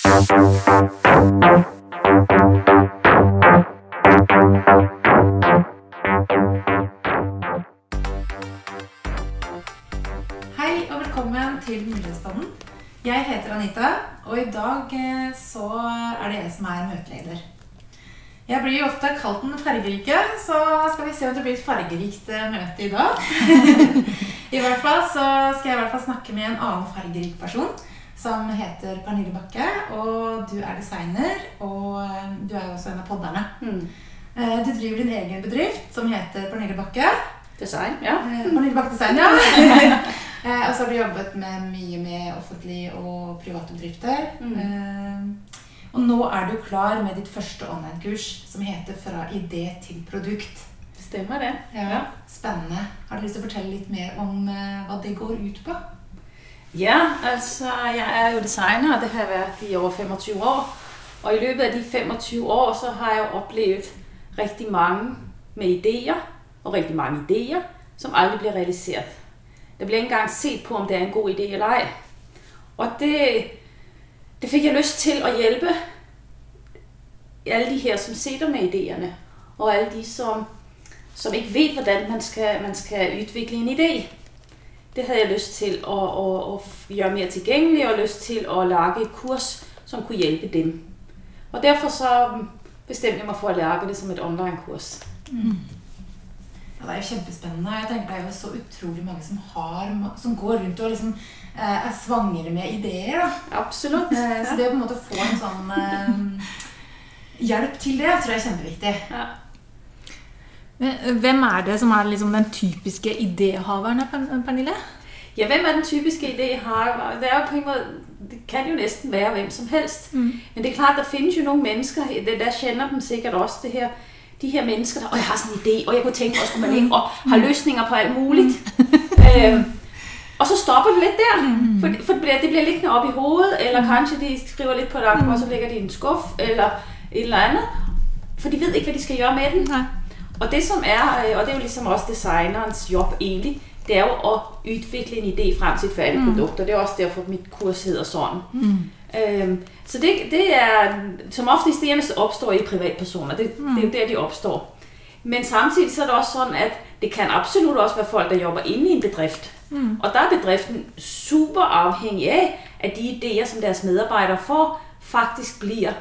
Hei og velkommen til Mulighetsbanen. Jeg heter Anita, og i dag eh, så er det jeg som er møteleder. Jeg blir jo ofte kalt den fargerike, så skal vi se om det blir et fargerikt eh, møte i dag. I hvert fall så skal jeg i hvert fall snakke med en annen fargerik person som heter Pernille Bakke. Og du er designer, og eh, du er jo også en av podderne. Eh, Du driver din egen bedrift som heter Pernille Bakke. Design, ja. Eh, Pernille Bakke Design, ja. Og så har du jobbet med mye med offentlige og private bedrifter. Mm. Og nå er du klar med ditt første online-kurs som heter 'Fra idé til produkt'. Stemmer det. Ja, Spennende. Har du lyst til å fortelle litt mer om hva det går ut på? Ja, altså jeg er jo designer, og det har jeg været i over 25 år. Og i løbet af de 25 år, så har jeg oplevet rigtig mange med idéer, og rigtig mange idéer, som aldrig bliver realiseret. Der bliver ikke engang set på, om det er en god idé eller ej. Og det, det fik jeg lyst til at hjælpe alle de her, som sidder med idéerne, og alle de, som, som ikke ved, hvordan man skal, man skal udvikle en idé. Det havde jeg lyst til at, at, at gøre mere tilgængelig, og lyst til at lage et kurs, som kunne hjælpe dem. Og derfor så bestemte jeg mig for at lage det som et online-kurs. Ja, det er kjempespennende. Jeg tenker Det er jo så utrolig mange som, har, som går rundt og liksom, eh, er svangere med ideer. da. Absolut. Eh, Så det å på en måte få en sånn eh, hjelp til det, tror jeg er kjempeviktig. Ja. Men Hvem er det som er liksom den typiske idéhaveren, Per- Pernille? Ja, hvem er den typiske idé har? Det, er jo på en måde, det kan jo næsten være hvem som helst. Mm. Men det er klart, der findes jo nogle mennesker, det, der kender dem sikkert også, det her, de her mennesker, der, og jeg har sådan en idé, og jeg kunne tænke at skulle man ikke, og har løsninger på alt muligt. øhm, og så stopper det lidt der, for, for det, bliver, det bliver liggende op i hovedet, eller kanskje de skriver lidt på et ark, og så lægger de i en skuff, eller et eller andet. For de ved ikke, hvad de skal gøre med den. Nej. Og det som er, øh, og det er jo ligesom også designerens job egentlig, det er jo at udvikle en idé frem til et færdigt mm. produkt, og det er også derfor, mit kurs hedder sådan. Mm. Øhm, så det, det er, som ofte idéerne opstår i privatpersoner, det, mm. det er jo der, de opstår. Men samtidig så er det også sådan, at det kan absolut også være folk, der jobber inde i en bedrift. Mm. Og der er bedriften super afhængig af, at de idéer, som deres medarbejdere får, faktisk bliver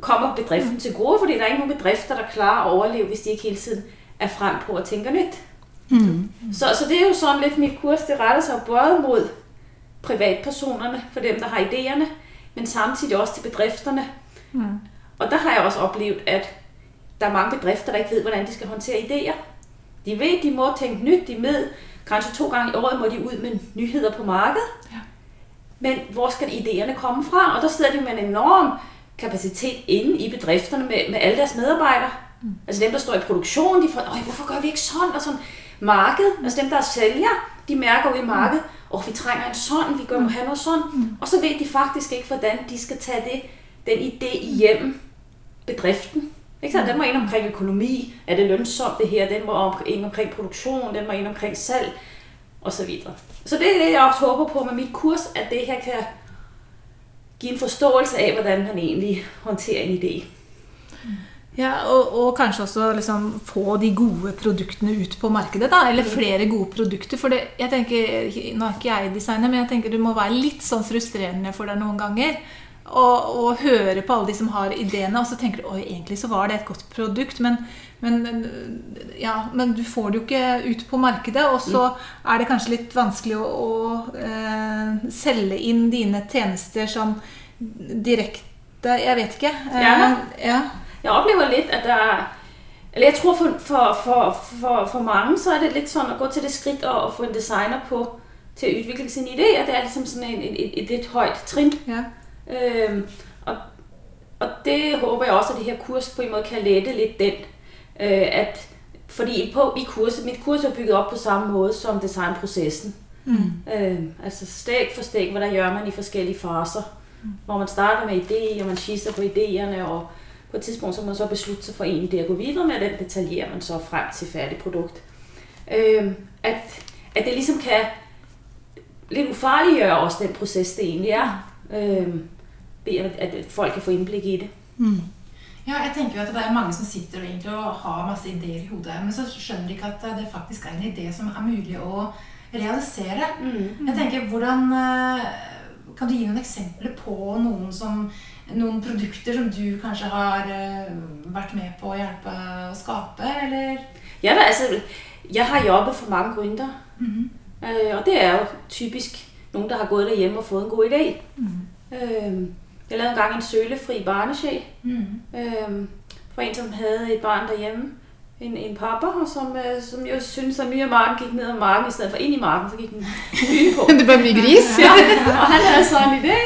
kommer bedriften mm. til gode, fordi der er ikke nogen bedrifter, der klarer at overleve, hvis de ikke hele tiden er frem på og tænker nyt. Mm. Så, så det er jo sådan lidt mit kurs, det retter sig både mod privatpersonerne, for dem, der har idéerne, men samtidig også til bedrifterne. Mm. Og der har jeg også oplevet, at der er mange bedrifter, der ikke ved, hvordan de skal håndtere idéer. De ved, de må tænke nyt, de ved, kanskje to gange i året må de ud med nyheder på markedet. Ja. Men hvor skal idéerne komme fra? Og der sidder de med en enorm kapacitet inde i bedrifterne med, med alle deres medarbejdere. Mm. Altså dem, der står i produktion, de får, Øj, hvorfor gør vi ikke sådan og sådan? Markedet, altså dem, der er sælger, de mærker jo i markedet, og vi trænger en sådan, vi gør må have noget sådan. Mm. Og så ved de faktisk ikke, hvordan de skal tage det, den idé hjem bedriften. Ikke så? Den må ind omkring økonomi, er det lønsomt det her, den må om- ind omkring produktion, den må ind omkring salg, og så videre. Så det er det, jeg også håber på med mit kurs, at det her kan give en forståelse af, hvordan man egentlig håndterer en idé. Ja, og, og kanskje også liksom få de gode produktene ut på markedet, da, eller flere gode produkter. For det, jeg tenker, Nå er ikke jeg designer, men jeg tenker det må være litt sånn frustrerende for deg noen ganger. Å å høre på alle de som har ideene, og så tenker du oi, egentlig så var det et godt produkt, men, men, ja, men du får det jo ikke ut på markedet. Og så er det kanskje litt vanskelig å, å eh, selge inn dine tjenester som direkte Jeg vet ikke. Eh, Ja. ja. Jeg oplever lidt, at der er- eller jeg tror for, for, for, for, for mange, så er det lidt sådan at gå til det skridt og, og få en designer på til at udvikle sin idé, og det er ligesom sådan en, et, et, et lidt højt trin. Ja. Øhm, og, og det håber jeg også, at det her kurs på en måde kan lette lidt den. Øh, at, fordi på, i kurset, mit kurs er bygget op på samme måde som designprocessen. Mm. Øh, altså stæk for hvad der gør man i forskellige faser. Mm. Hvor man starter med idé, og man skisser på idéerne, og på et tidspunkt så må man så beslutte sig for en idé at gå videre med, og den detaljerer man så frem til færdigt produkt. Øh, at, at det ligesom kan lidt ufarliggøre også den proces, det egentlig er. Øh, at, folk kan få innblikk i det. Ja, jeg tenker jo at det er mange som sitter og og har masse ideer i hodet, men så skjønner de ikke at det faktisk er en idé som er mulig å realisere. Jeg tenker, hvordan eh, Kan du gi noen eksempler på noen, som, noen produkter som du kanskje har eh, vært med på å hjelpe å skape, eller? Ja, da, altså, jeg har jobbet for mange gründere, øh, og det er jo typisk nogen, der har gået derhjemme og fået en god idé. Øh, jeg lavede engang en sølefri barnesjæl øh, for en, som havde et barn derhjemme. En, en pappa, og som, øh, som jo syntes, at af marken gik ned ad marken, i stedet for ind i marken, så gik den mye på. Det ble mye gris. Ja, og han havde så en idé,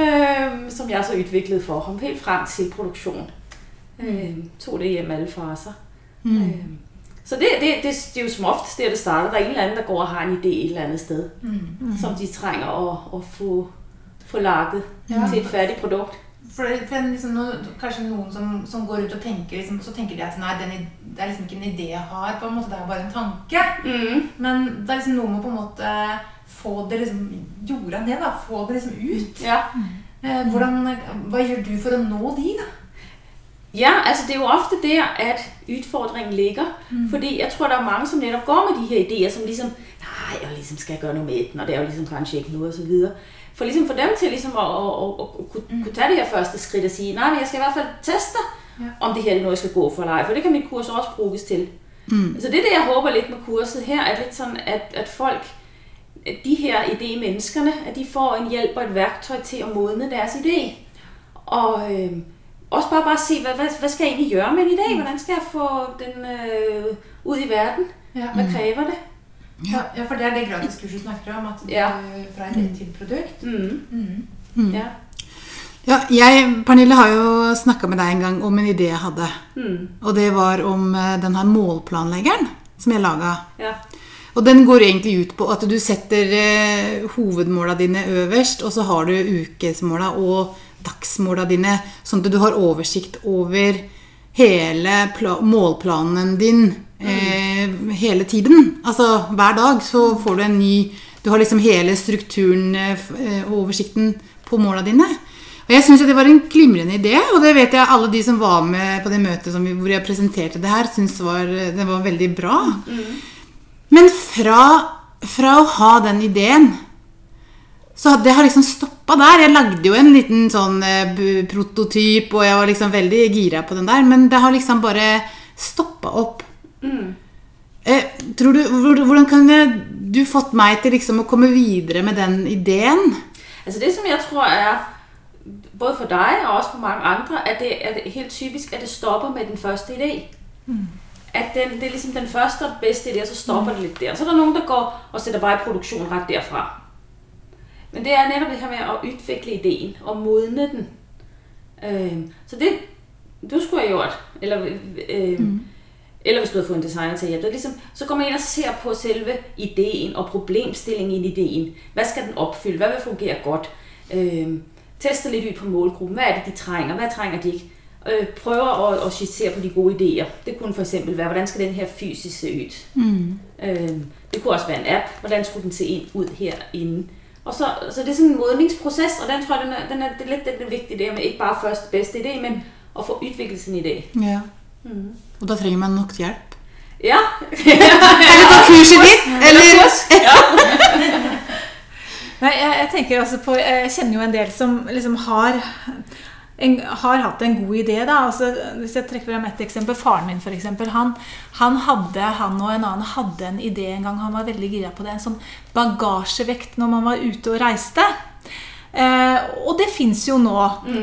øh, som jeg så udviklede for ham, helt frem til produktion. Øh, tog det hjem alle faser. Mm. Øh, så det, det, det, det er jo som oftest der, det starter. Der er en eller anden, der går og har en idé et eller andet sted, mm. som de trænger at, at få, få lagt Ja. til et færdigt produkt. For, for liksom, no, kanskje noen som, som går ut og tenker, liksom, så tenker de at nei, den, det er liksom ikke en idé jeg har, på en måte, det er bare en tanke. Mm. Men det er liksom noe med på en måte få det liksom jorda ned, da. Få det liksom ut. Ja. Eh, hvordan, hva gjør du for å nå de, da? Ja, altså det er jo ofte der, at udfordringen ligger. Mm. Fordi jeg tror, der er mange, som netop går med de her idéer, som ligesom, nej, jeg ligesom skal gøre noget med den, og det er jo ligesom kanskje ikke noget, og så videre. For ligesom for dem til ligesom at, at, at, at, at kunne, mm. kunne tage det her første skridt og sige, nej, men jeg skal i hvert fald teste, Ja. om det her er noget, jeg skal gå for eller ej, for det kan mit kurs også bruges til. Mm. Så det er det, jeg håber lidt med kurset her, at lidt sådan, at, at folk, at de her idémenneskerne, at de får en hjælp og et værktøj til at modne deres idé. Og øh, også bare, bare se, hvad, hvad, hvad skal jeg egentlig gøre med en idé? Hvordan skal jeg få den øh, ud i verden? Ja. Hvad kræver det? Ja, ja, for det er det gratiskurset snakker om. At du, Ja. fra idé til produkt. Mm. Mm. Ja. Ja, jeg, Pernille, har jo snakka med deg en gang om en idé jeg hadde. Mm. Og det var om eh, den her målplanleggeren som jeg laga. Ja. Og den går egentlig ut på at du setter eh, hovedmåla dine øverst, og så har du ukesmåla og dagsmåla dine, sånn at du har oversikt over hele pla målplanen din eh, hele tiden. Altså hver dag så får du en ny Du har liksom hele strukturen eh, f- eh, og oversikten på måla dine. Og jeg syns det var en glimrende idé, og det vet jeg alle de som var med på det møtet som vi, hvor jeg presenterte det her, syns var, det var veldig bra. Men fra, fra å ha den ideen så det har liksom stoppa der. Jeg lagde jo en liten sånn eh, prototyp, og jeg var liksom veldig gira på den der, men det har liksom bare stoppa opp. Mm. Eh, tror du, hvor- Hvordan kunne du fått meg til liksom å komme videre med den ideen? Altså det, som jeg tror er, både for dig og også for mange andre, at det er det helt typisk, at det stopper med den første idé. Mm. At den, det er ligesom den første og bedste idé, og så stopper mm. det lidt der. Så er der nogen, der går og sætter bare i produktion ret derfra. Men det er netop det her med at udvikle ideen og modne den. Øh, så det, du skulle have gjort, eller, øh, mm. eller hvis du havde fået en designer til at hjælpe dig, ligesom, så går man ind og ser på selve ideen og problemstillingen i ideen. Hvad skal den opfylde? Hvad vil fungere godt? Øh, tester lidt ud på målgruppen. Hvad er det, de trænger? Hvad trænger de ikke? Øh, prøver at, at skitsere på de gode idéer. Det kunne for eksempel være, hvordan skal den her fysisk se ud? Mm. Øh, det kunne også være en app. Hvordan skulle den se ind ud herinde? Og så, så det er sådan en modningsproces, og den tror jeg, den er, den er, det er lidt den er vigtig der med ikke bare første bedste idé, men at få udviklet sin idé. Ja. Og da trenger man nok hjelp. Ja. Eller ta kurset ditt! Eller Nei, jeg, jeg tenker altså på Jeg kjenner jo en del som liksom har en, har hatt en god idé. da, altså Hvis jeg trekker frem et eksempel. Faren min, f.eks. han, han, hadde, han og en annen hadde en idé en gang. Han var veldig gira på det. En sånn bagasjevekt når man var ute og reiste. Eh, og det fins jo nå.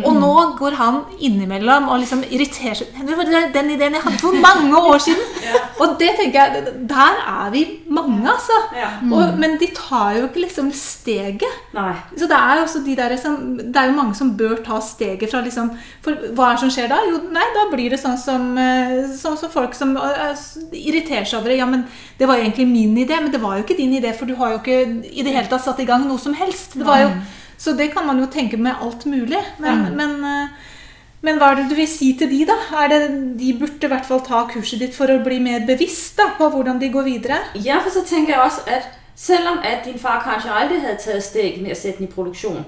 Og nå går han innimellom og liksom irriterer seg den ideen jeg hadde for mange år siden! Og det tenker jeg, der er vi mange, altså. Ja. Og, men de tar jo ikke liksom steget. Nej. Så det er jo de der som, det er jo mange som bør ta steget fra liksom For hva er det som skjer da? Jo, nei, da blir det sånn som, eh, sånn som folk som eh, irriterer seg over det. Ja, men det var egentlig min idé, men det var jo ikke din idé, for du har jo ikke i det hele tatt satt i gang noe som helst. Det var jo, så det kan man jo tenke med alt mulig. Men, men, eh, men hva er det du vil si til de, da? Er det, de burde i hvert fall ta kurset ditt for å bli mer bevisst da, på hvordan de går videre? Ja, for så tænker jeg også, at selvom at din far kanskje aldrig havde taget stik med at sætte den i produktion,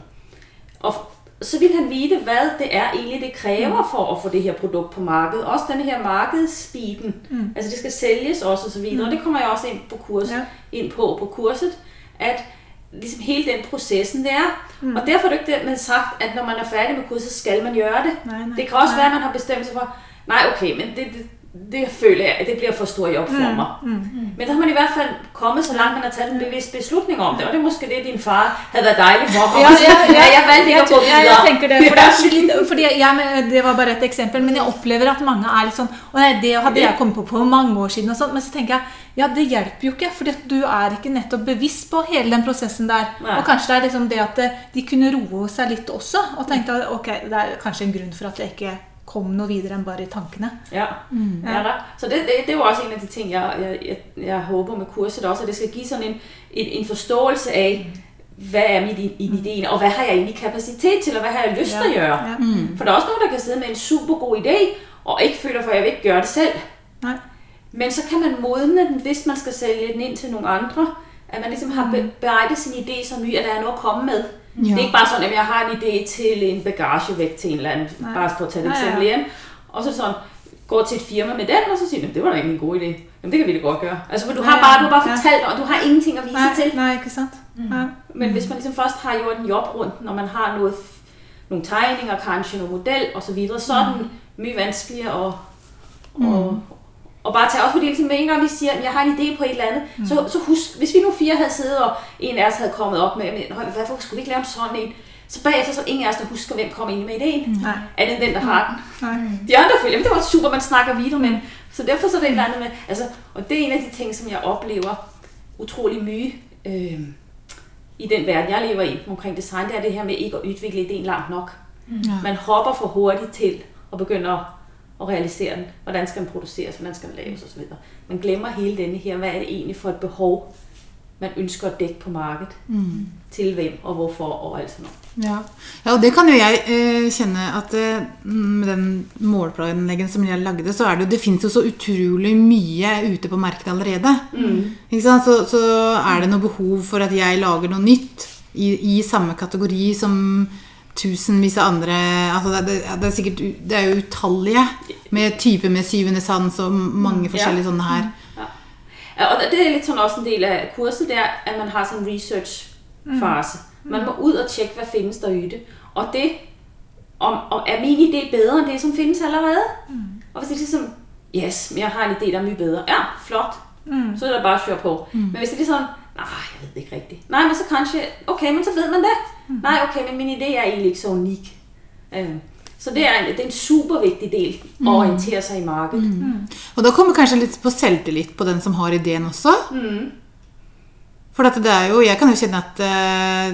og så vil han vide, hvad det er egentlig, det kræver for at få det her produkt på markedet. Også den her markedsspeeden. Mm. Altså det skal sælges også og så videre. Mm. Og det kommer jeg også ind på, kurs, ja. ind på, på kurset, at ligesom hele den processen, det er. Mm. Og derfor er det ikke det, man sagt, at når man er færdig med kurset, skal man gøre det. Nej, nej, det kan også nej. være, at man har bestemt sig for, nej okay, men det, det, det føler jeg, at det bliver for stor job for mig. Mm. Men der har man i hvert fald kommet så langt, man har taget en bevidst beslutning om det, og det er måske det, din far havde været dejlig for. Ja, ja, ja, jeg valgte ikke at gå ja, videre. jeg tenker det. For det, er litt, fordi jeg, men det var bare et eksempel, men jeg opplever at mange er litt sånn Og nei, det hadde jeg kommet på på mange år siden, og sånt, men så tenker jeg ja, det hjelper jo ikke, for du er ikke nettopp bevisst på hele den prosessen der. Nei. Og kanskje det er liksom det at eh, de kunne roe seg litt også, og tenkte at ok, det er kanskje en grunn for at jeg ikke kom noe videre enn bare i tankene. Ja, ja da. Så det, det, det er jo også en af de ting, jeg, jeg, jeg, jeg håber med kurset også, at det skal give sådan en, en, en forståelse af, hvad er mit, i- min idé, og hvad har jeg egentlig kapacitet til, og hvad har jeg lyst til at gøre. Ja. For der er også nogen, der kan sidde med en super god idé, og ikke føler for, at jeg vil ikke gøre det selv. Nei. Men så kan man modne den, hvis man skal sælge den ind til nogle andre. At man ligesom har be- bearbejdet sin idé så ny, at der er noget at komme med. Ja. Det er ikke bare sådan, at jeg har en idé til en bagagevægt til en eller anden, Nej. bare for at tage Ja, ja. eksempel igen. Og så er det sådan, går til et firma med den, og så siger de, det var da egentlig en god idé. Jamen det kan vi da godt gøre. Altså, for du Ja, har ja. bare, du har bare Ja. fortalt, og du har ingenting at vise Nei, til. nei, ikke sant? Nei. Men hvis man ligesom først har gjort en job rundt, når man har noget, nogle tegninger, kanskje noget model og så videre, så er den mye vanskeligere at, og, og bare tage, også fordi ligesom, med en gang vi siger, at jeg har en idé på et eller andet, mm. så, så husk, hvis vi nu fire havde siddet, og en af os havde kommet op med, "Nå, hvorfor skulle vi ikke lave sådan en? Så bagefter så ingen af os, der husker, hvem kom ind med idéen. Nej. Er det den, der har den? Nei. De andre følger, men det var super, man snakker videre med. Så derfor så er det et eller andet med, altså, og det er en af de ting, som jeg oplever utrolig mye øh, i den verden, jeg lever i omkring design, det er det her med ikke at udvikle ideen langt nok. Ja. Man hopper for hurtigt til at begynde at realisere den. Hvordan skal den produceres, hvordan skal den laves osv. Man glemmer hele denne her, hvad er det egentlig for et behov, man ønsker at dække på markedet. Mm. Til hvem og hvorfor og alt sådan noget. Ja. ja, og det kan jo jeg eh, kjenne at eh, med den målplanleggen som jeg lagde, så er det jo Det fins jo så utrolig mye ute på markedet allerede. Ikke sant? Så, så er det noe behov for at jeg lager noe nytt i, i samme kategori som tusenvis av andre altså det, det, det, er sikkert, det er jo utallige med typer med syvende sans og mange forskjellige sånne her. Ja, og det er lidt sådan også en del af kurset, det er, at man har sådan en research-fase. Man må ud og tjekke, hvad findes der det. Og det, om, om er min idé bedre end det, som findes allerede? Og hvis det er ligesom, yes, men jeg har en idé, der er mye bedre. Ja, flot. Mm. Så er det bare at køre på. Men hvis det er sådan, nej, jeg ved det ikke rigtigt. Nej, men så kanskje, okay, men så ved man det. Nej, okay, men min idé er egentlig ikke så unik. Øhm, Så det er, en, det er en super vigtig del at orientere sig i markedet. Og da kommer kanskje litt på selvtillit på den som har ideen også. Mm. For at det er jo, jeg kan jo kjenne at eh,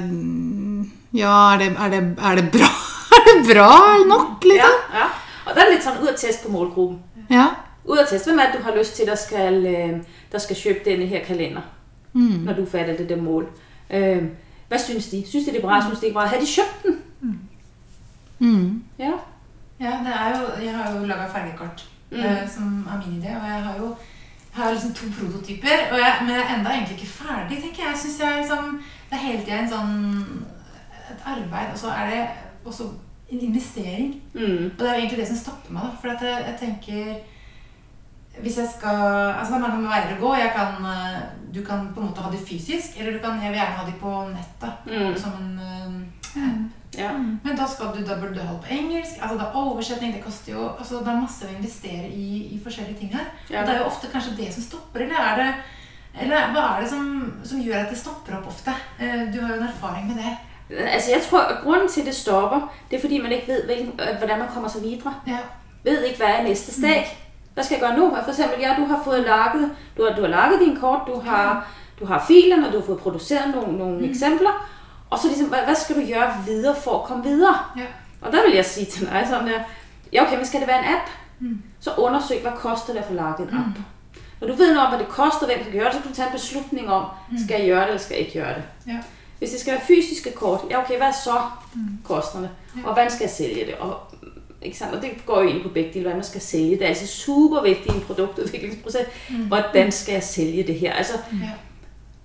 Ja, er det, er det, er det bra? Er det bra nok, Ja, liksom? ja. Og der er lidt sådan ud at teste på målgruppen. Ja. Ud at teste, hvem er det, du har lyst til, der skal, øh, der skal købe denne her kalender, Mm. når du fatter det der mål. Øh, hvad synes de? Synes de det er bra? Synes de ikke bra? Har de købt den? Mm. Ja. Ja, det er jo, jeg har jo laga fargekort Mm. eh, som er min idé. Og jeg har jo jeg har liksom to prototyper, og jeg, men jeg er enda egentlig ikke ferdig. tenker Jeg Jeg synes jeg liksom, Det er hele tida en sånn et arbeid, og så er det også en investering. Mm. Og det er jo egentlig det som stopper meg. da, For at jeg, jeg tenker Hvis jeg skal Altså det er mange veier å gå. Jeg kan, eh, du kan på en måte ha det fysisk, eller du kan, jeg vil gjerne ha det på nettet. Mm. Som en eh, app. Ja. Men da, skal du, da burde du det på engelsk. altså da Oversetning det koster jo altså Det er masse å investere i, i forskjellige ting her. Ja. Og det er jo ofte kanskje det som stopper, eller er det eller hva er det som, som gjør at det stopper opp ofte? Eh, Du har jo en erfaring med det. Altså jeg tror, at grunden til, det stopper, det er fordi, man ikke ved, hvilken, øh, hvordan man kommer sig videre. Ja. Ved ikke, hvad er næste steg. Hvad skal jeg gøre nu? For eksempel, ja, du har fået laget, du har, du har laget din kort, du har, du har filerne, og du har fået produceret nogle, nogle mm. eksempler. Og så ligesom, hvad, hvad skal du gøre videre for at komme videre? Ja. Og der vil jeg sige til dig sådan der, ja okay, men skal det være en app? Mm. Så undersøg, hvad koster det at få laget en app? Når du ved noget om, hvad det koster, hvem skal gøre det, så kan du tage en beslutning om, skal jeg gøre det, eller skal jeg ikke gøre det. Ja. Hvis det skal være fysiske kort, ja okay, hvad er så kosterne? Og hvordan skal jeg sælge det? Og, ikke sandt? og det går jo ind på begge dele, hvordan man skal sælge det. Er altså super vigtigt i en produktudviklingsproces. Hvordan skal jeg sælge det her? Altså, Ja. jeg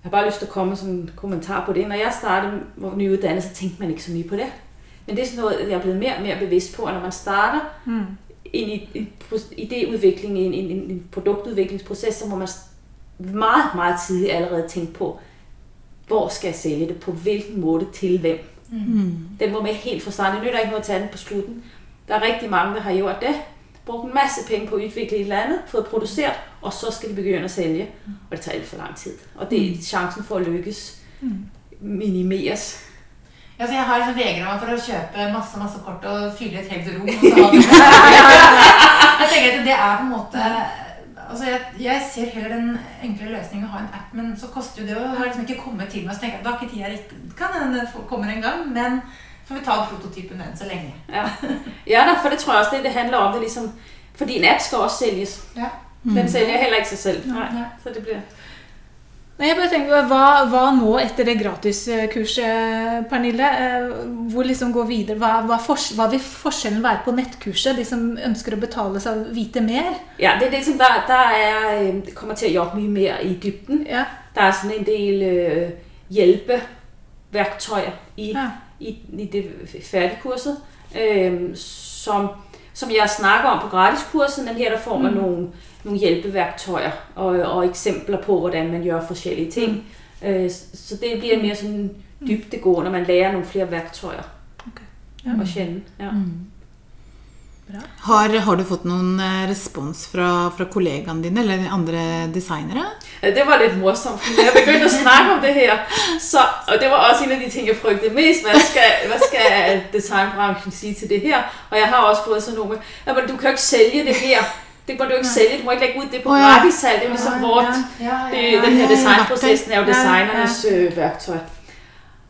har bare lyst til at komme med sådan en kommentar på det. Når jeg startede hvor nyuddannet, så tænkte man ikke så mye på det. Men det er sådan noget, jeg er blevet mere og mere bevidst på, at når man starter Mm. en, i- en idéudvikling, en, en, en, en produktudviklingsproces, så må man meget, meget tidligt allerede tænke på, hvor skal jeg sælge det, på hvilken måde, til hvem. Mm. Den må med helt fra starten. Det nytter ikke noget at tage den på slutten. Der er rigtig mange, der har gjort det. Brugt en masse penge på at udvikle et eller andet, fået produceret, og så skal de begynde at sælge. Og det tager alt for lang tid. Og det er chancen for at lykkes minimeres. Altså, jeg har liksom vegret meg for å kjøpe masse masse kort og fylle et helt. Og så ha det. jeg tenker at det er på en måte altså jeg, jeg ser heller den enkle løsningen å ha en app, men så koster jo det å har liksom ikke kommet til meg. Så tenker jeg at da har ikke tida riktig. Kan hende det kommer en gang, men får vi ta prototypen enn så lenge. Ja. ja, for det tror jeg også, det, det handler om. Det ligesom, fordi en app skal også sælges. Ja. Den sælger heller ikke sig selv. Nej. Nej. Så det bliver... Nei, Jeg bare tenker, hva, hva nå etter det gratiskurset, Pernille? Eh, Hvor liksom gå videre? Hva, hva, fors- hva vil forskjellen være på nettkurset? De som ønsker å betale seg vite mer? Ja, det er det, som der, der er, det kommer til at jobbe mye mere i dybden. Ja. Der er sådan en del øh, hjælpeværktøjer i, Ja. I, i det færdigkurset, øh, som, som jeg snakker om på gratiskurset, men her der får man mm. nogle, nogle hjælpeværktøjer og, og eksempler på, hvordan man gør forskellige ting. Mm. Øh, så det bliver mere sådan dybdegående, når man lærer nogle flere værktøjer Ok. ja. at kende. Ja. Har, har du fått noen eh, respons fra, fra kollegaene dine eller andre designere? Ja, det var lidt morsomt, fordi jeg begyndte at snakke om det her, så, og det var også en af de ting, jeg frygtede mest. Hvad skal, hvad skal designbranchen sige til det her? Og jeg har også fået sådan nogle med, ja, men du kan jo ikke sælge det her. Det må du ikke sælge, du må ikke lægge ud det på gratissalg. Det er ligesom vort. Det, den her designprocessen er jo designernes øh, værktøj.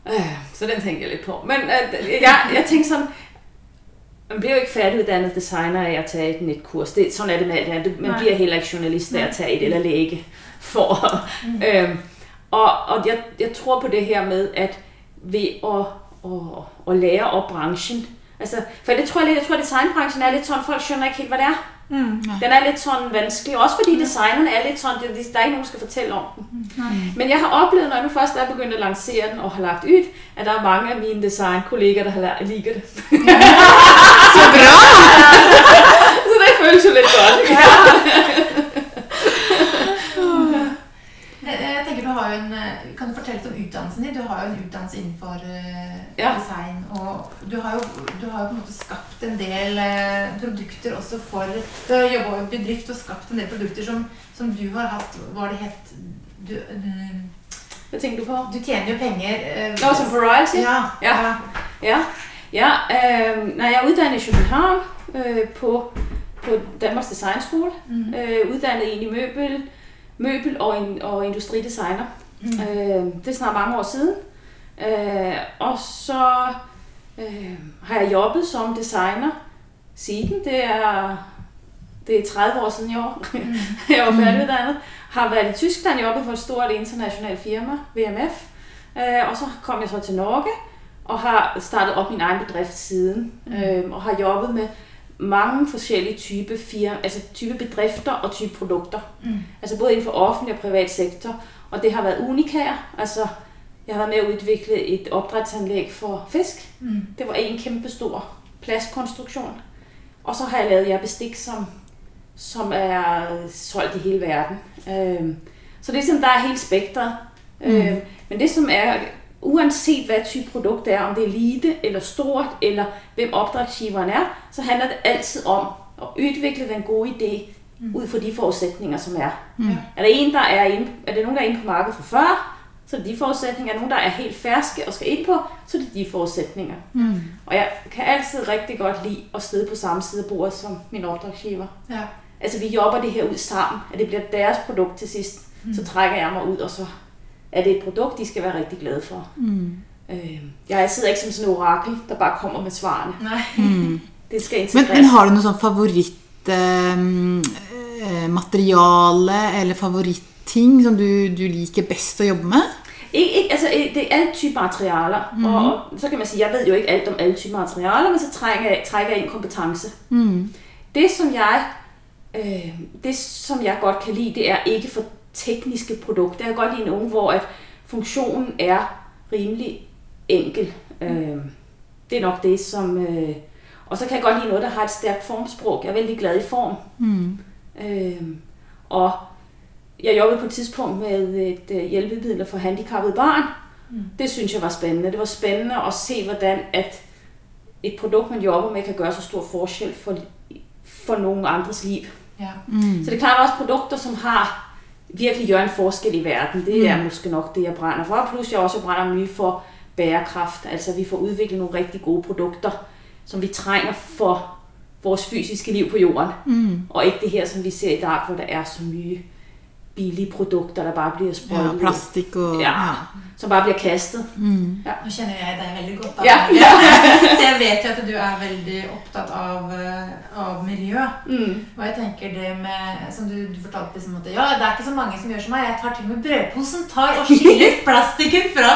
Øh, Så den tænkte jeg lidt på. Men øh, jeg, jeg tænkte sådan, man bliver jo ikke færdiguddannet designer af at tage et netkurs. Det, sådan er det med alt andet. Man Nej. bliver heller ikke journalist af at tage et eller læge. For, øhm, og og jeg, jeg tror på det her med, at ved at, at, at lære op branchen, altså, for det tror jeg lidt, jeg tror at designbranchen er lidt sådan, folk skjønner ikke helt, hvad det er. Mm. Den er lidt sådan vanskelig, også fordi designerne er lidt sådan, det, der er ikke nogen, der skal fortælle om den. Men jeg har oplevet, når jeg nu først er begyndt at lancere den og har lagt ud, at der er mange af mine designkolleger, der har lært at ligge det. Så bra! Så det føles jo lidt godt. Jeg, jeg tenker du har jo en, eh, Kan du fortelle litt om utdannelsen din? Du har jo en utdannelse innenfor eh, Ja. design. Og du har, jo, du har jo på en måte skapt en del eh, produkter også for Du har jobba i bedrift og skapt en del produkter som, som du har hatt Hva det het du, Hvad tænker du på? du tjener jo penger eh, Nå, som royalty? Ja. Ja. Ja, ja øh, når jeg er uddannet i København øh, på, på Danmarks Designskole, Mhm. øh, uddannet egentlig møbel, møbel og, in, og industridesigner. Mhm. Øh, det er snart mange år siden. Øh, og så øh, har jeg jobbet som designer siden. Det er, det er 30 år siden i år. jeg var færdiguddannet. Har været i Tyskland, jobbet for et stort internationalt firma, VMF. Øh, og så kom jeg så til Norge og har startet op min egen bedrift siden. Øh, og har jobbet med mange forskellige type, firma, altså type bedrifter og type produkter. Mm. Altså både inden for offentlig og privat sektor. Og det har været unikær. Altså, jeg har været med at udvikle et opdrætsanlæg for fisk. Mm. Det var en kæmpe stor plastkonstruktion. Og så har jeg lavet jer bestik, som, som er solgt i hele verden. Øh, så det er sådan, der er helt spektret. Mm. Øh, men det som er, uanset hvad type produkt det er, om det er lille eller stort, eller hvem opdragsgiveren er, så handler det altid om at udvikle den gode idé ud fra de forudsætninger, som er. Ja. Er der en, der er inde, er det nogen, der er inde på markedet for før, så er det de forudsætninger. Er der nogen, der er helt ferske og skal ind på, så er det de forudsætninger. Mm. Og jeg kan altid rigtig godt lide at sidde på samme side af bordet som min opdragsgiver. Ja. Altså vi jobber det her ud sammen, at det bliver deres produkt til sidst. Mm. Så trækker jeg mig ud, og så er det et produkt, de skal være rigtig glade for. Mm. Øh, jeg sidder ikke som sådan en orakel, der bare kommer med svarene. Nei. Mm. Det skal Men, integreres. men har du noe sånn favorittmateriale eller favoritting som du, du liker best å jobbe med? Ikke, ikke, altså, ikke- det er alle typer materialer, mm-hmm. og, og så kan man sige, jeg ved jo ikke alt om alle typer materialer, men så trækker jeg, trækker jeg en kompetence. Mm. Det som jeg øh, det som jeg godt kan lide, det er ikke for tekniske produkter. Jeg kan godt lide nogen, hvor at funktionen er rimelig enkel. Øh, det er nok det, som... Øh, og så kan jeg godt lide noget, der har et stærkt formsprog. Jeg er vældig glad i form. Mm. Øh, og jeg jobbede på et tidspunkt med et øh, hjælpemiddel for handicappet barn. Mm. Det synes jeg var spændende. Det var spændende at se, hvordan at et produkt, man jobber med, kan gøre så stor forskel for, for nogen andres liv. Ja. Mm. Så det er klart også produkter, som har virkelig gør en forskel i verden. Det er måske nok det, jeg brænder for. Plus jeg også brænder mye for bærekraft. Altså vi får udviklet nogle rigtig gode produkter, som vi trænger for vores fysiske liv på jorden. Mm. Og ikke det her, som vi ser i dag, hvor der er så mye billige produkter, der bare bliver Ja, sprøjtet. plastikk og Ja. Som bare bliver kastet. Mm. Nå kjenner jeg deg veldig godt. Ja. Så jeg vet jo at du er veldig opptatt av, eh, av miljø. Mm. Og jeg tenker det med, som du, du fortalte liksom at ja, det er ikke så mange som gjør som meg. Jeg tar til med brødposen, tar og skiller plastikken fra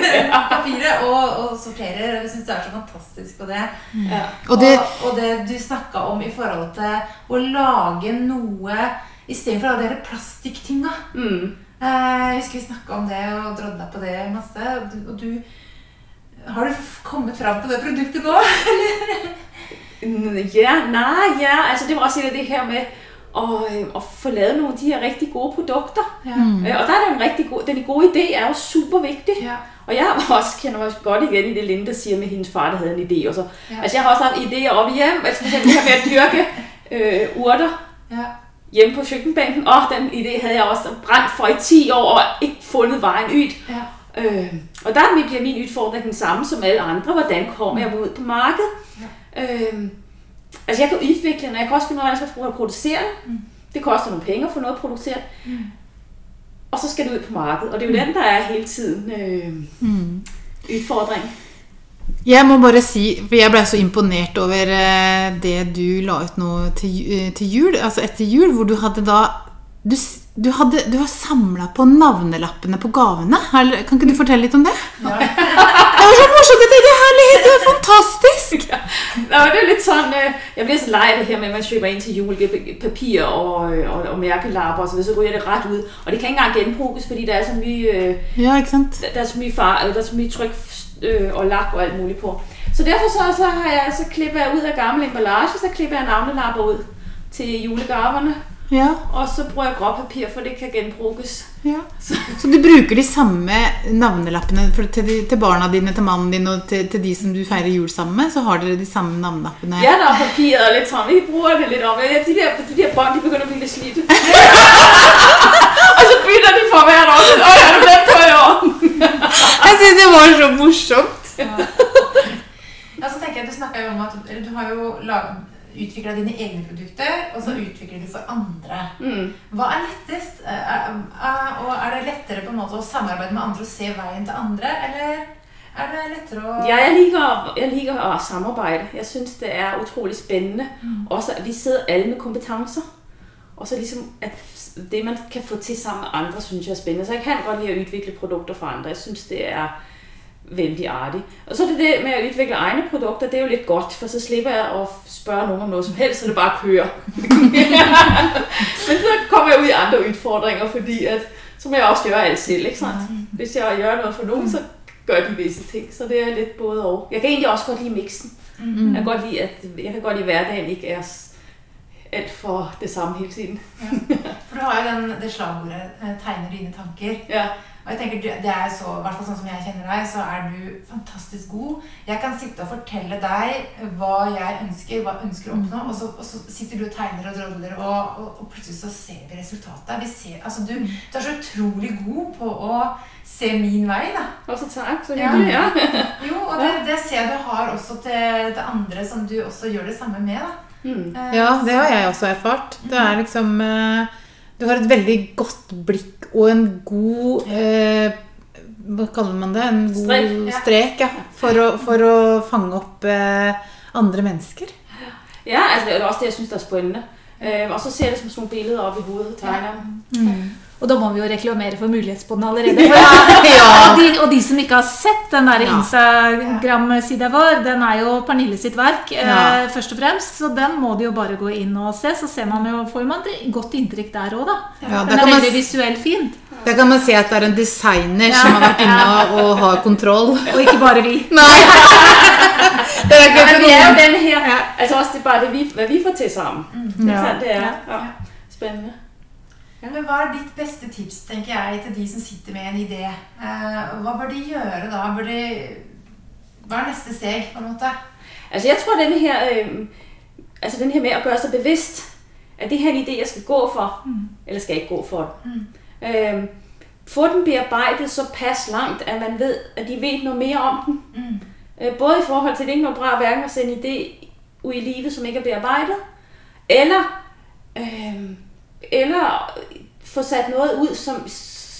papiret og, og sorterer. Jeg syns du er så fantastisk på det. Ja. Og det og, og det du snakka om i forhold til å lage noe istedenfor alle de plastikktinga. Mm. Eh, Jeg husker vi snakka om det og drodla på det masse. Og du, og du Har du kommet fram til det produktet nå? Mm, Ja, nej, ja. Altså det var også det her med at, øh, at få lavet nogle af de her rigtig gode produkter. Ja. Mm. Og der er den rigtig gode, den gode idé er jo super vigtig. Ja. Og jeg har også kender mig godt igen i det Linde siger med hendes far, der havde en idé. Og så. Ja. Altså jeg har også haft idéer op i hjem, altså for eksempel det med at dyrke øh, urter Ja. Hjemme på køkkenbænken. Og den idé havde jeg også brændt for i 10 år og ikke fundet vejen ud. Ja. Øh, og der bliver min udfordring den samme som alle andre. Hvordan kommer jeg ud på markedet? Ja. Øh, altså jeg kan udvikle den, og jeg kan også finde ud af, hvordan jeg skal producere. Mm. Det koster nogle penge at få noget produceret. Mm. Og så skal det ud på markedet. Og det er jo den, der er hele tiden øh, mm. udfordring. Jeg må bare si, for jeg ble så imponert over eh, det du la ut nå til, eh, til jul, altså etter jul, hvor du hadde da du, du, hadde, du har samla på navnelappene på gavene. Kan ikke du fortelle litt om det? Ja. Det var så morsomt! Det er herlighet! Det er fantastisk! Nå, det er lidt sådan, øh, jeg bliver så af det her med, at man køber ind til jul, det papir og, og, og mærkelapper og så så ryger det ret ud. Og det kan ikke engang genbruges, fordi der er så mye, øh, Ja, ikke sant? der er så mye, far, der er så mye tryk øh, og lak og alt muligt på. Så derfor så, så, har jeg, så klipper jeg ud af gammel emballage, så klipper jeg navnelapper ud til julegaverne. Ja, Og så bruger jeg gråpapir, for det kan genbruges. ja. Så du bruker de samme navnelappene for til, de, til barna dine, til mannen din og til, til de som du feirer jul sammen med? Så har dere de samme navnelappene? Ja, der er papiret og lidt sådan, vi bruger det lidt om. Ja, de der, de der bånd, de begynder at blive lidt slidte. og så bytter de for hvert år. Åh, jeg har glemt på i år. Jeg syns det var så morsomt! Ja, så tenker jeg, Du snakket jo om at eller du har jo utvikla dine egne produkter, og så utvikler du for andre. Mm. Hva er lettest? Eh, eh, Og Er det lettere på en måte å samarbeide med andre og se veien til andre, eller er det lettere å Ja, jeg liker, jeg liker at samarbejde. Jeg synes, det er utrolig spændende. Mm. Også at vi sidder alle med kompetencer. Og så ligesom, at det man kan få til sammen med andre, synes jeg er spændende. Så jeg kan godt lide at udvikle produkter for andre. Jeg synes, det er vældig artigt. Og så er det det med at udvikle egne produkter, det er jo lidt godt, for så slipper jeg at spørge nogen om noget som helst, så det bare kører. Men så kommer jeg ud i andre udfordringer, fordi at, så må jeg også gøre alt selv, ikke sandt? Hvis jeg gør noget for nogen, så gør de visse ting, så det er lidt både og. Jeg kan egentlig også godt lide mixen. Mm. Jeg, kan godt lide, at, jeg kan godt lide, at hverdagen ikke er alt for det samme hele tiden. For du har jo den, det slagordet eh, 'tegner dine tanker'. Ja. Og jeg tenker, du- det er så, i hvert fall sånn som jeg kjenner deg, så er du fantastisk god. Jeg kan sitte og fortelle deg hva jeg ønsker, hva jeg ønsker å oppnå, og så, og så sitter du og tegner og drodler, og, og, og plutselig så ser vi resultatet. Vi ser, altså du, du er så utrolig god på å se min vei, da. Og så tak, så Ja. hyggelig, ja. Jo, og det, det ser jeg du har også til, til andre som du også gjør det samme med, da. Mm. Eh, Ja, det har jeg også erfart. Det er liksom eh, Du har et veldig godt blikk og en god eh, Hva kaller man det? En god Strek, ja. strek, ja. For å, for å fange opp eh, andre mennesker. Ja, altså det er også det, jeg synes, der er spændende. Øh, og så ser jeg det som sådan nogle billeder op i hovedet tegner. dem. Og da må vi jo reklamere for Mulighetspodden allerede. For, Ja. og, de, og de som ikke har sett den der Instagram-sida vår, den er jo Pernille sitt verk, Ja. eh, først og fremst. Så den må de jo bare gå inn og se, så ser man jo, får man et godt inntrykk der òg, da. Ja, Den er kan man veldig visuelt fin. Der kan man se at det er en designer som har vært inne og, har kontroll. Og ikke bare vi. Nei. Det er ikke Ja, men vi er jo den her, Ja. altså også det er bare det, vi, hvad vi får til sammen. Ikke Ja. sant? Det er Ja. Ja. Men Hva er ditt beste tips tenker jeg, til de som sitter med en idé? Eh, hva bør de gjøre da? Bør de, hva er neste steg? på en måte? Altså jeg tror, den her, øh, altså den her med at gøre sig bevidst, at det her er en idé, jeg skal gå for, mm. eller skal jeg ikke gå for den. Mm. Øh, få den bearbejdet så pas langt, at man ved, at de ved noget mere om den. Mm. Øh, både i forhold til, at det ikke er noget bra hverken at sende en idé ud i livet, som ikke er bearbejdet, eller, øh, eller få sat noget ud, som,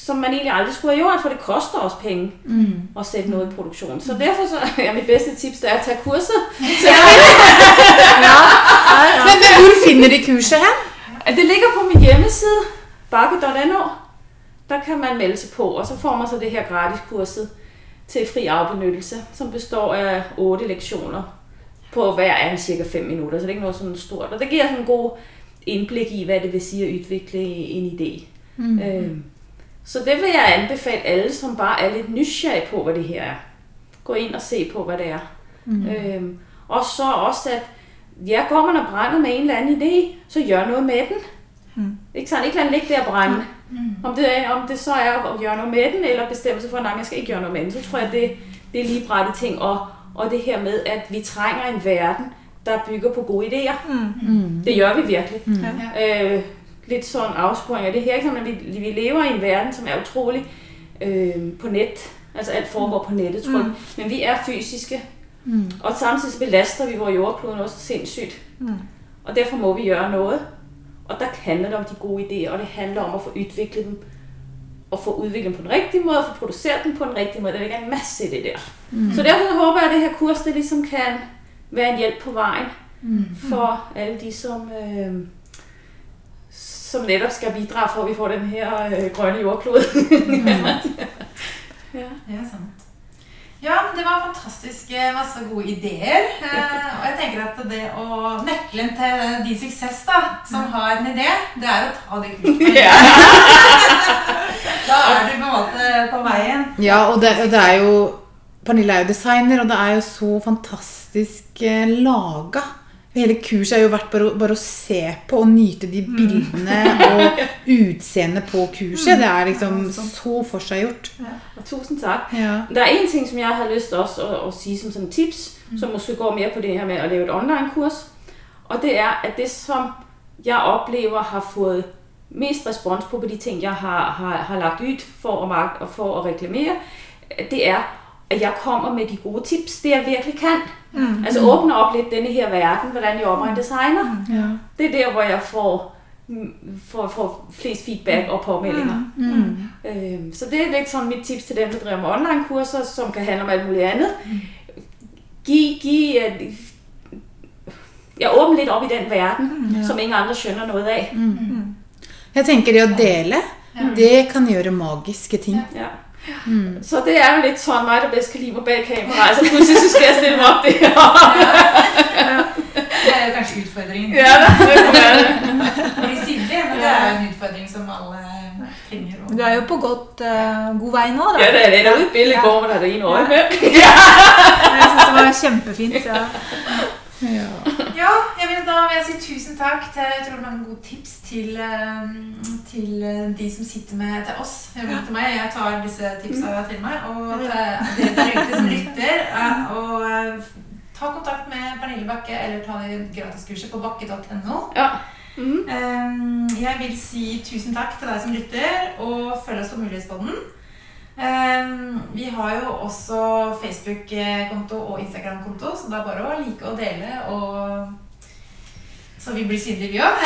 som man egentlig aldrig skulle have gjort, for det koster også penge mm. at sætte noget i produktion. Så derfor så er mit bedste tips, det er at tage kurser. Så Men, men hvor finner de kurset hen? at det ligger på min hjemmeside, bakke.no. Der kan man melde sig på, og så får man så det her gratis kurset til fri afbenyttelse, som består af otte lektioner på hver af cirka 5 minutter, så det er ikke noget sådan stort. Og det giver sådan en god indblik i, hvad det vil sige at udvikle en idé. Mm. Øhm, så det vil jeg anbefale alle, som bare er lidt nysgerrige på, hvad det her er. Gå ind og se på, hvad det er. Mm. Øhm, og så også, at ja, går man og brænder med en eller anden idé, så gør noget med den. Mm. Ikke sådan, ikke lade den ligge der og brænde. Mm. Om, det er, om det så er at gøre noget med den, eller bestemme sig for, at jeg skal ikke gøre noget med den, så tror jeg, det, det er lige brætte ting. Og, og det her med, at vi trænger en verden, der bygger på gode idéer. Mm. Det gør vi virkelig. Mm. Øh, lidt sådan afsporing af det her, ikke? At vi, vi lever i en verden, som er utrolig øh, på net. Altså alt foregår på nettet, tror jeg. Mm. Men vi er fysiske. Mm. Og samtidig så belaster vi vores jordklode også sindssygt. Mm. Og derfor må vi gøre noget. Og der handler det om de gode idéer, og det handler om at få udviklet dem. Og få udviklet dem på den rigtige måde, og få produceret dem på den rigtige måde. Der ligger en masse i det der. Mm. Så derfor håber jeg, at det her kurs, det ligesom kan være en hjælp på vejen. Mm. For alle de, som... Øh, som netop skal bidrage for, at vi får den her øh, grønne jordklode. ja. Ja, sant. Ja, men det var fantastisk eh, masse gode ideer. Eh, og jeg tenker at det å Nøkkelen til din suksess, da, som har en idé, det er å ta det kurset. da er du på en måte på veien. Ja, og det, og det er jo Pernille er jo designer, og det er jo så fantastisk eh, laga. Hele kurset er jo verdt bare, å- bare å se på og nyte de bildene og utseendet på kurset. Det er liksom så forseggjort. Og tusind tak. Ja. Der er en ting, som jeg har lyst også at, at sige som sådan tips, mm. som måske går mere på det her med at lave et online-kurs. Og det er, at det som jeg oplever har fået mest respons på, på de ting, jeg har, har, har lagt ud for og for at reklamere, det er, at jeg kommer med de gode tips, det jeg virkelig kan. Mm. Altså åbner op lidt denne her verden, hvordan jeg opregner designer. Ja. Det er der, hvor jeg får, mm, får, får flest feedback og påmeldinger. Mm. Øhm, så det er lidt sådan mit tips til dem, der driver med online-kurser, som kan handle om alt muligt andet. Giv, giv, øh, jeg åbner lidt op i den verden, Ja. som ingen andre skønner noget af. Jeg tenker det å dele, det kan gjøre magiske ting. Ja. Så det er jo lidt sådan mig, der bedst kan lide mig bag kamera. Altså pludselig så skal jeg stille mig op der. Det er jo kanskje utfordringen. ja, det kunne være det. Men det er jo en utfordring som alle trenger. å- Du er jo på godt, eh, god vei nå, da. Ja, det er det. Der er ude et billede i går, hvor der er det ene øje med. Jeg syns det var kjempefint. Ja. Ja. Ja, jeg vil, da vil jeg si tusen takk til utrolig mange gode tips til, eh, til eh, de som sitter med til oss. Ja. Til meg. Jeg tar disse tipsa til meg. Og til dere som lytter. eh, Og ta kontakt med Pernille Bakke eller ta det gratiskurset på bakke.no. Ja. Mm. Jeg vil si tusen takk til deg som lytter, og følg oss på Mulighetspodden. Eh, Vi har jo også Facebook-konto og Instagram-konto, så det er bare å like og dele, og så vi blir synlige, vi òg.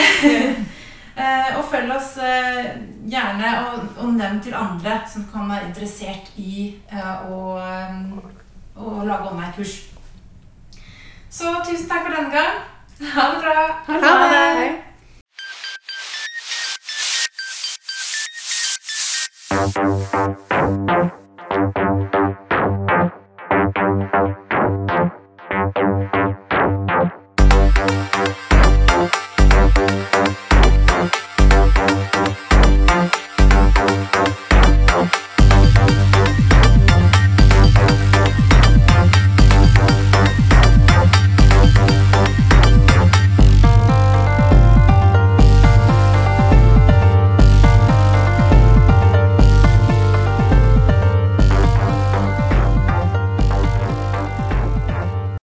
Og følg oss eh, gjerne, og, og nevn til andre som kan være interessert i eh, å, eh, å lage online-kurs. Så tusen takk for denne gang. Ha det bra. Ha det. Hej.